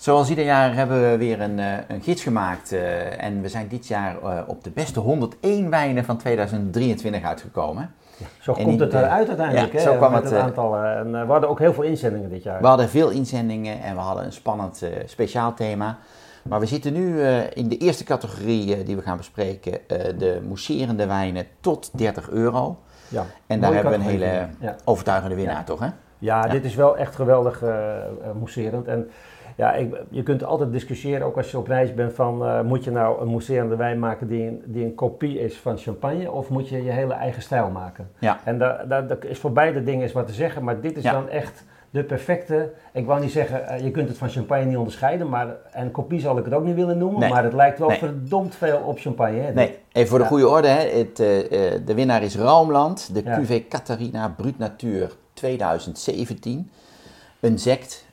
Zoals ieder jaar hebben we weer een, eh, een gids gemaakt. eh, en we zijn dit jaar eh, op de beste 101 wijnen van 2023 uitgekomen. Zo En komt in het eruit uiteindelijk, ja, hè, zo kwam het, het eh, aantal. En we hadden ook heel veel inzendingen dit jaar. We hadden veel inzendingen en we hadden een spannend eh, speciaal thema. Maar we zitten nu in de eerste categorie die we gaan bespreken, de mousserende wijnen tot 30 euro. Ja, En daar hebben we een hele Ja. overtuigende winnaar, toch hè? Ja, Ja. dit is wel echt geweldig eh, mousserend. En ja, ik, je kunt altijd discussiëren, ook als je op reis bent, van eh, moet je nou een mousserende wijn maken die een, die een kopie is van champagne, of moet je je hele eigen stijl maken? Ja. En daar is voor beide dingen is wat te zeggen, maar dit is Ja. dan echt de perfecte, ik wou niet zeggen, eh, je kunt het van champagne niet onderscheiden, maar en kopie zal ik het ook niet willen noemen, Nee. maar het lijkt wel Nee. verdomd veel op champagne. Hè. Nee, even voor de Ja. goede orde, hè. Het, eh, eh, de winnaar is Raumland, de Ja. QV Catharina Brut Natuur 2017. Een sect,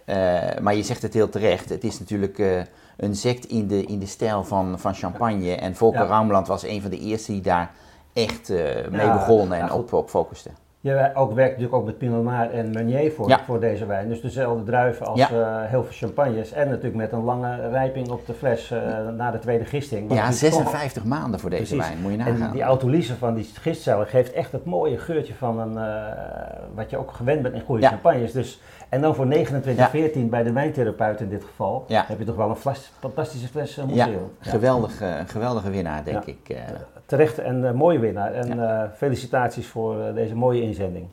maar je zegt het heel terecht, het is natuurlijk een sect in de, in de stijl van, van champagne. En Volker Ja. Raumland was een van de eerste die daar echt mee Ja, begon en op, op focuste. Je ook werkt natuurlijk ook met Pinot Noir en Meunier voor, Ja. voor deze wijn. Dus dezelfde druiven als Ja. eh, heel veel champagnes. En natuurlijk met een lange rijping op de fles eh, na de tweede gisting. Ja, natuurlijk toch- 56 maanden voor deze Precies. wijn, moet je En nagaan. die autolyse van die gistcellen geeft echt het mooie geurtje van een, eh, wat je ook gewend bent in goede Ja. champagnes. Dus, en dan voor 29, Ja. 14 bij de wijntherapeut in dit geval, heb je toch wel een fantastische fles ja, geweldig, eh, een geweldige winnaar, denk ik. Terecht en mooie winnaar. En felicitaties voor deze mooie anything.